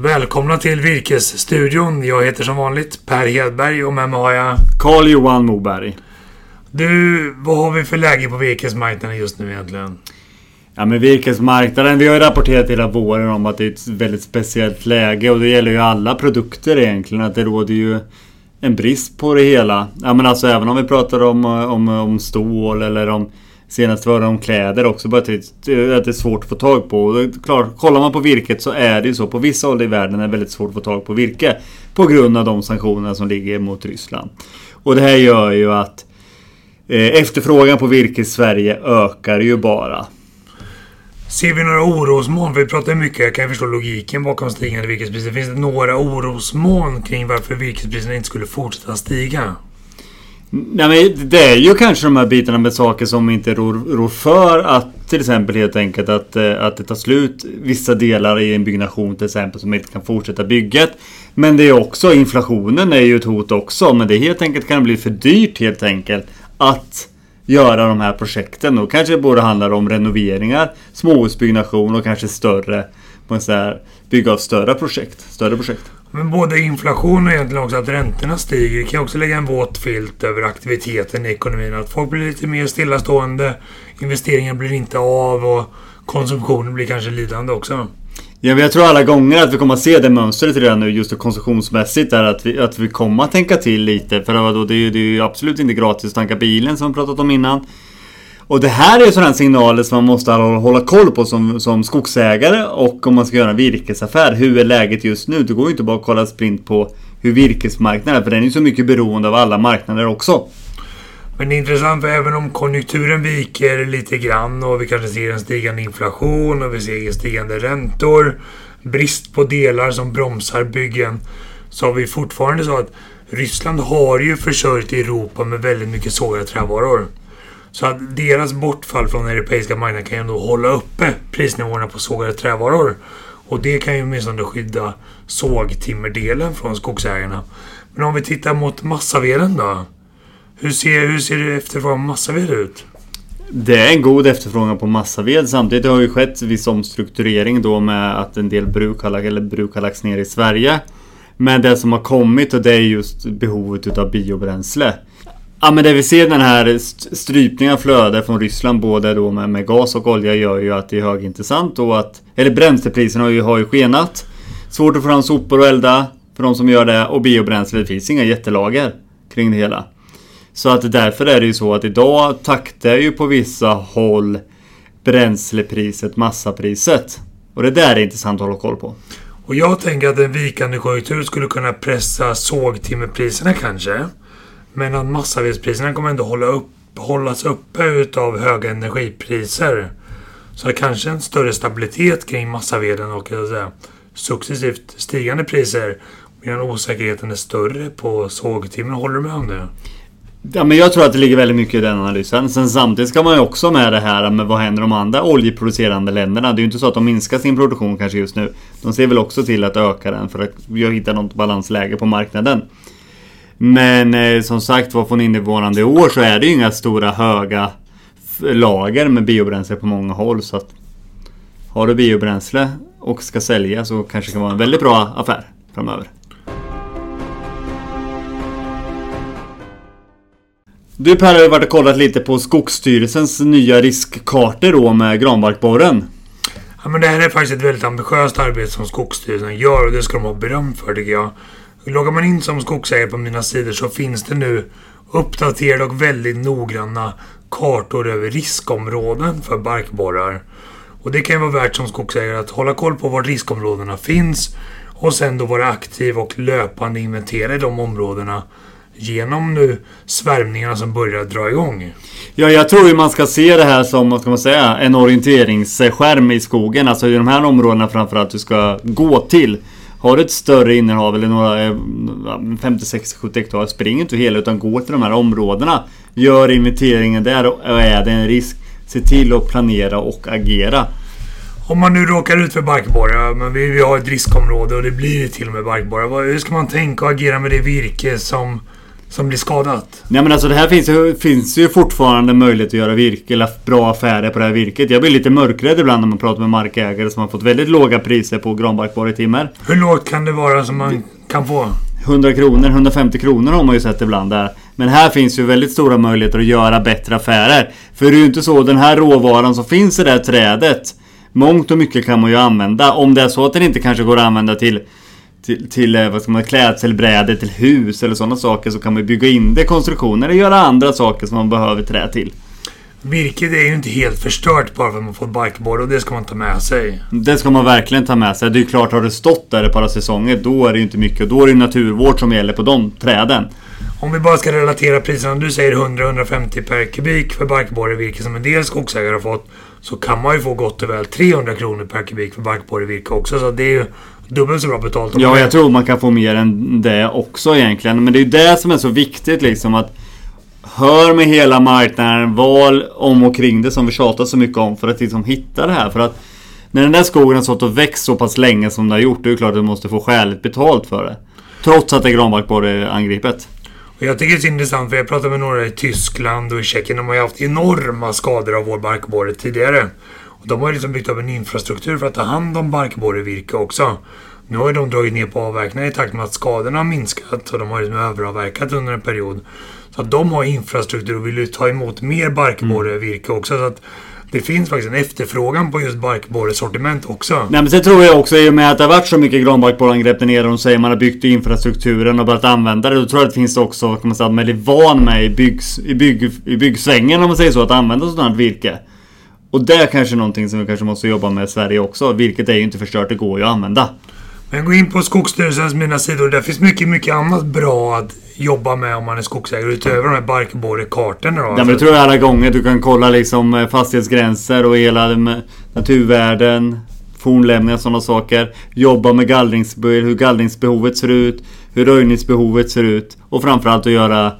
Välkomna till Virkesstudion. Jag heter som vanligt Per Hedberg och med mig har jag... Carl-Johan Moberg. Du, vad har vi för läge på virkesmarknaden just nu egentligen? Ja men virkesmarknaden, vi har ju rapporterat hela våren om att det är ett väldigt speciellt läge och det gäller ju alla produkter egentligen. Att det råder ju en brist på det hela. Ja men alltså även om vi pratar om, om, om stål eller om Senast var det om kläder också, bara att det är svårt att få tag på. Och kollar man på virket så är det ju så. På vissa håll i världen är det väldigt svårt att få tag på virke. På grund av de sanktionerna som ligger mot Ryssland. Och det här gör ju att eh, efterfrågan på virke i Sverige ökar ju bara. Ser vi några orosmoln? Vi pratar mycket, jag kan förstå logiken bakom stigande virkespriser. Finns det några orosmoln kring varför virkespriserna inte skulle fortsätta stiga? Nej men det är ju kanske de här bitarna med saker som inte rår, rår för att till exempel helt enkelt att, eh, att det tar slut vissa delar i en byggnation till exempel som inte kan fortsätta bygget. Men det är också inflationen är ju ett hot också men det helt enkelt kan bli för dyrt helt enkelt att göra de här projekten. Då kanske det både handlar om renoveringar, småhusbyggnation och kanske större, man säga, bygga av större projekt. Större projekt. Men både inflation och egentligen också att räntorna stiger kan också lägga en våt filt över aktiviteten i ekonomin. Att folk blir lite mer stillastående, investeringar blir inte av och konsumtionen blir kanske lidande också. Ja, men jag tror alla gånger att vi kommer att se det mönstret redan nu just konsumtionsmässigt är att vi, att vi kommer att tänka till lite. För vadå, det, är ju, det är ju absolut inte gratis att tanka bilen som vi pratat om innan. Och det här är sådana signaler som man måste hålla koll på som, som skogsägare och om man ska göra en virkesaffär. Hur är läget just nu? Det går ju inte bara att kolla sprint på hur virkesmarknaden är för den är ju så mycket beroende av alla marknader också. Men det är intressant för även om konjunkturen viker lite grann och vi kanske ser en stigande inflation och vi ser stigande räntor, brist på delar som bromsar byggen, så har vi fortfarande så att Ryssland har ju försörjt Europa med väldigt mycket sågade trävaror. Så att deras bortfall från den europeiska marknaden kan ju ändå hålla uppe prisnivåerna på sågade trävaror. Och det kan ju åtminstone skydda sågtimmerdelen från skogsägarna. Men om vi tittar mot massaveden då? Hur ser, hur ser efterfrågan på massaved ut? Det är en god efterfrågan på massaved. Samtidigt har det ju skett viss omstrukturering då med att en del bruk har, eller bruk har lagts ner i Sverige. Men det som har kommit och det är just behovet utav biobränsle. Ja men det vi ser den här strypningen av flöde från Ryssland både då med, med, gas och olja gör ju att det är högintressant och att Eller bränslepriserna har ju, har ju skenat Svårt att få fram sopor och elda för de som gör det och biobränsle, det finns inga jättelager kring det hela. Så att därför är det ju så att idag taktar ju på vissa håll bränslepriset massapriset. Och det där är intressant att hålla koll på. Och jag tänker att en vikande konjunktur skulle kunna pressa sågtimmerpriserna kanske. Men att massavedspriserna kommer ändå hålla upp, hållas uppe utav höga energipriser. Så kanske en större stabilitet kring massaveden och säga, successivt stigande priser. Medan osäkerheten är större på sågtimmer. Håller du med om det? Ja, men jag tror att det ligger väldigt mycket i den analysen. Sen samtidigt ska man ju också med det här med vad händer de andra oljeproducerande länderna. Det är ju inte så att de minskar sin produktion kanske just nu. De ser väl också till att öka den för att hitta något balansläge på marknaden. Men eh, som sagt var från innevarande år så är det ju inga stora höga lager med biobränsle på många håll. Så att har du biobränsle och ska sälja så kanske det kan vara en väldigt bra affär framöver. Du Per har ju varit och kollat lite på Skogsstyrelsens nya riskkartor då med granbarkborren. Ja men det här är faktiskt ett väldigt ambitiöst arbete som Skogsstyrelsen gör och det ska de ha beröm för tycker jag. Loggar man in som skogsägare på mina sidor så finns det nu uppdaterade och väldigt noggranna kartor över riskområden för barkborrar. Och det kan vara värt som skogsägare att hålla koll på var riskområdena finns och sen då vara aktiv och löpande inventera i de områdena genom nu svärmningarna som börjar dra igång. Ja, jag tror ju man ska se det här som, vad ska man säga, en orienteringsskärm i skogen. Alltså i de här områdena framförallt du ska gå till. Har du ett större innehav eller några 50, 60, 70 hektar, spring inte hela utan gå till de här områdena. Gör inventeringen där och är det en risk, se till att planera och agera. Om man nu råkar ut för barkborrar, men vi, vi har ett riskområde och det blir till och med barkborrar. Hur ska man tänka och agera med det virke som som blir skadat? Nej men alltså det här finns ju, finns ju fortfarande möjlighet att göra virke, eller bra affärer på det här virket. Jag blir lite mörkrädd ibland när man pratar med markägare som har fått väldigt låga priser på granbarkborretimmer. Hur lågt kan det vara som man kan få? 100 kronor, 150 kronor har man ju sett ibland där. Men här finns ju väldigt stora möjligheter att göra bättre affärer. För det är ju inte så, den här råvaran som finns i det här trädet. Mångt och mycket kan man ju använda. Om det är så att den inte kanske går att använda till till, till eh, vad ska man, klädselbrädor, till hus eller sådana saker så kan man bygga in det i konstruktioner eller göra andra saker som man behöver trä till. Virket är ju inte helt förstört bara för att man fått barkborre och det ska man ta med sig. Det ska man verkligen ta med sig. Det är ju klart, har det stått där ett par säsonger då är det ju inte mycket. Då är det naturvård som gäller på de träden. Om vi bara ska relatera priserna. Du säger 100-150 per kubik för barkborrevirke som en del skogsägare har fått. Så kan man ju få gott och väl 300 kronor per kubik för barkborrevirke också. Så det är ju dubbelt så bra betalt. Ja, jag tror man kan få mer än det också egentligen. Men det är det som är så viktigt liksom att Hör med hela marknaden, val om och kring det som vi tjatar så mycket om för att liksom hitta det här. För att när den där skogen har stått och växt så pass länge som det har gjort, det är klart att du måste få skäligt betalt för det. Trots att det är granbarkborreangripet. Jag tycker det är intressant för jag pratade med några i Tyskland och i Tjeckien. De har ju haft enorma skador av vår barkborre tidigare. Och de har ju liksom byggt upp en infrastruktur för att ta hand om barkborrevirke också. Nu har ju de dragit ner på avverkningarna i takt med att skadorna har minskat och de har liksom överavverkat under en period. Så att de har infrastruktur och vill ju ta emot mer barkborrevirke också. Så att det finns faktiskt en efterfrågan på just barkborresortiment också. Nej men sen tror jag också i och med att det har varit så mycket granbarkborreangrepp där nere. De säger man har byggt infrastrukturen och börjat använda det. Då tror jag att det finns också, kan man säga, att man är van med i, byggs, i, bygg, i byggsvängen om man säger så, att använda sådant virke. Och det är kanske någonting som vi kanske måste jobba med i Sverige också. Virket är ju inte förstört, det går ju att använda. Men gå in på Skogsstyrelsens mina sidor. Där finns mycket, mycket annat bra att jobba med om man är skogsägare utöver de här barkborrekartorna då. Ja, men det tror jag alla gånger. Du kan kolla liksom eh, fastighetsgränser och hela naturvärden, fornlämningar och sådana saker. Jobba med gallringsbehov, hur gallringsbehovet ser ut, hur röjningsbehovet ser ut och framförallt att göra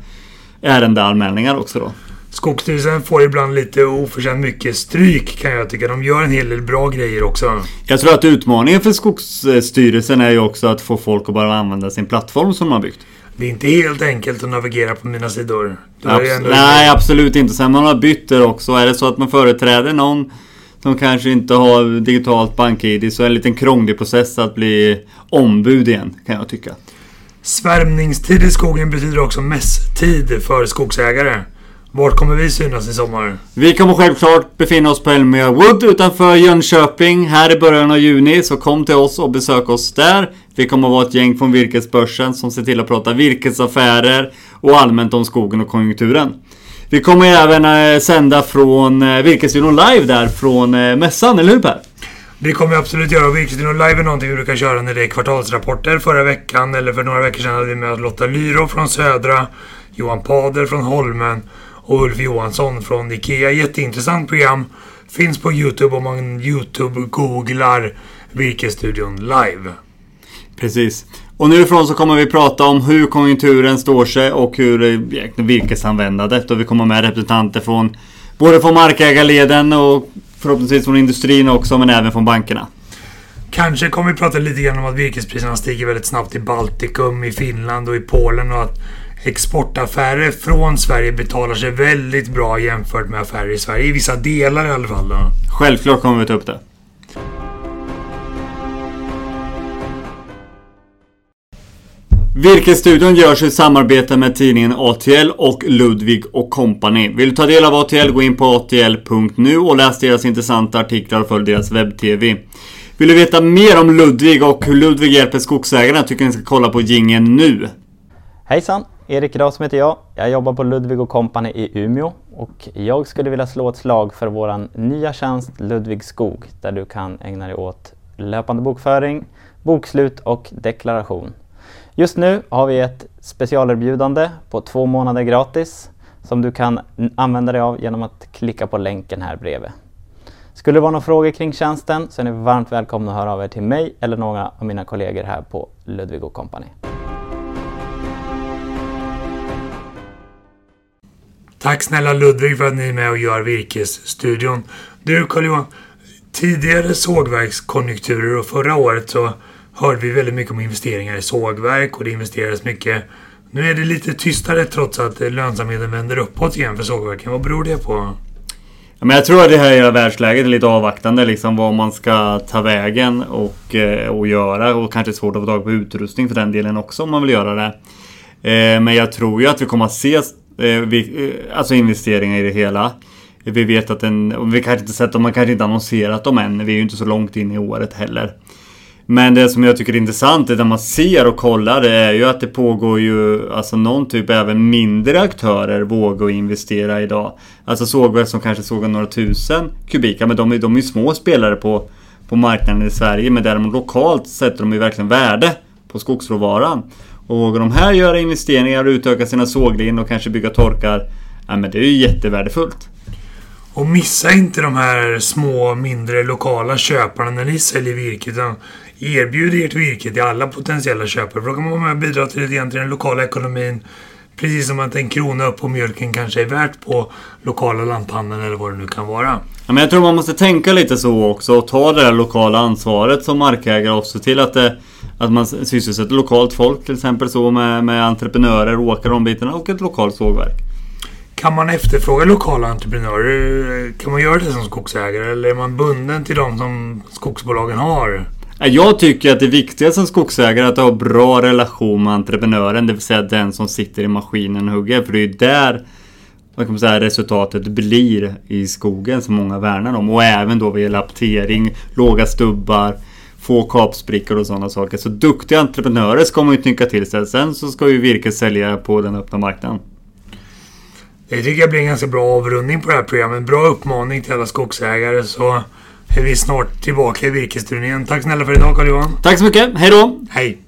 ärendeanmälningar också då. Skogsstyrelsen får ibland lite oförtjänt mycket stryk kan jag tycka. De gör en hel del bra grejer också. Jag tror att utmaningen för Skogsstyrelsen är ju också att få folk att bara använda sin plattform som de har byggt. Det är inte helt enkelt att navigera på mina sidor. Abs nej, absolut inte. Sen man har bytt det också. Är det så att man företräder någon som kanske inte har digitalt bank-id så är det en liten krånglig process att bli ombud igen, kan jag tycka. Svärmningstid i skogen betyder också mässtid för skogsägare. Vart kommer vi synas i sommar? Vi kommer självklart befinna oss på Elmia Wood utanför Jönköping här i början av juni. Så kom till oss och besök oss där. Vi kommer att vara ett gäng från Virkesbörsen som ser till att prata virkesaffärer och allmänt om skogen och konjunkturen. Vi kommer även eh, sända från eh, Virkesstudion live där från eh, mässan, eller hur Per? Det kommer vi absolut göra. Virkesstudion live är någonting vi brukar köra när det är kvartalsrapporter. Förra veckan, eller för några veckor sedan, hade vi med Lotta Lyro från Södra, Johan Pader från Holmen och Ulf Johansson från IKEA. Jätteintressant program. Finns på Youtube om man Youtube-googlar Virkesstudion live. Precis. Och nu ifrån så kommer vi prata om hur konjunkturen står sig och hur virkesanvändandet. Och vi kommer med representanter från både från markägarleden och förhoppningsvis från industrin också, men även från bankerna. Kanske kommer vi prata lite grann om att virkespriserna stiger väldigt snabbt i Baltikum, i Finland och i Polen och att exportaffärer från Sverige betalar sig väldigt bra jämfört med affärer i Sverige. I vissa delar i alla fall. Då. Självklart kommer vi ta upp det. Virkesstudion görs i samarbete med tidningen ATL och Ludvig och Company. Vill du ta del av ATL, gå in på atl.nu och läs deras intressanta artiklar och följ deras webb-tv. Vill du veta mer om Ludvig och hur Ludvig hjälper skogsägarna tycker ni ska kolla på gingen nu. Hejsan! Erik Rasm heter jag. Jag jobbar på Ludvig Company i Umeå och jag skulle vilja slå ett slag för vår nya tjänst Ludvig Skog där du kan ägna dig åt löpande bokföring, bokslut och deklaration. Just nu har vi ett specialerbjudande på två månader gratis som du kan använda dig av genom att klicka på länken här bredvid. Skulle det vara några frågor kring tjänsten så är ni varmt välkomna att höra av er till mig eller några av mina kollegor här på Ludvig Company. Tack snälla Ludvig för att ni är med och gör Virkesstudion. Du Carl-Johan, tidigare sågverkskonjunkturer och förra året så hörde vi väldigt mycket om investeringar i sågverk och det investerades mycket Nu är det lite tystare trots att lönsamheten vänder uppåt igen för sågverken. Vad beror det på? Ja, men jag tror att det här hela världsläget är lite avvaktande. Liksom vad man ska ta vägen och, eh, och göra. Och kanske svårt att få tag på utrustning för den delen också om man vill göra det. Eh, men jag tror ju att vi kommer att se Eh, eh, alltså investeringar i det hela. Vi vet att den, vi kanske inte sett dem, man kanske inte annonserat dem än. Vi är ju inte så långt in i året heller. Men det som jag tycker är intressant är när man ser och kollar det är ju att det pågår ju alltså någon typ även mindre aktörer vågar investera idag. Alltså sågverk som kanske sågar några tusen kubikar men de är, de är ju små spelare på, på marknaden i Sverige men däremot lokalt sätter de ju verkligen värde på skogsråvaran. Och vågar de här göra investeringar och utöka sina såglinjer och kanske bygga torkar, ja men det är ju jättevärdefullt. Och missa inte de här små, mindre, lokala köparna när ni säljer virke. Utan erbjud ert virke till alla potentiella köpare. För då kan man vara med och bidra till, till den lokala ekonomin. Precis som att en krona upp på mjölken kanske är värt på lokala lanthandeln eller vad det nu kan vara. Ja, men jag tror man måste tänka lite så också och ta det där lokala ansvaret som markägare också till att, det, att man sysselsätter lokalt folk till exempel så med, med entreprenörer, åkare de bitarna och ett lokalt sågverk. Kan man efterfråga lokala entreprenörer? Kan man göra det som skogsägare eller är man bunden till de som skogsbolagen har? Jag tycker att det viktigaste som skogsägare är att ha bra relation med entreprenören, det vill säga den som sitter i maskinen och hugger. För det är ju där vad kan man säga, resultatet blir i skogen som många värnar om. Och även då vid laptering, låga stubbar, få kapsprickor och sådana saker. Så duktiga entreprenörer ska man ju tänka till sig. Sen så ska ju virket sälja på den öppna marknaden. Det tycker jag blir en ganska bra avrundning på det här programmet. Bra uppmaning till alla skogsägare så är vi snart tillbaka i virkesturnén. Tack snälla för idag Carl-Johan. Tack så mycket. Hej då! Hej!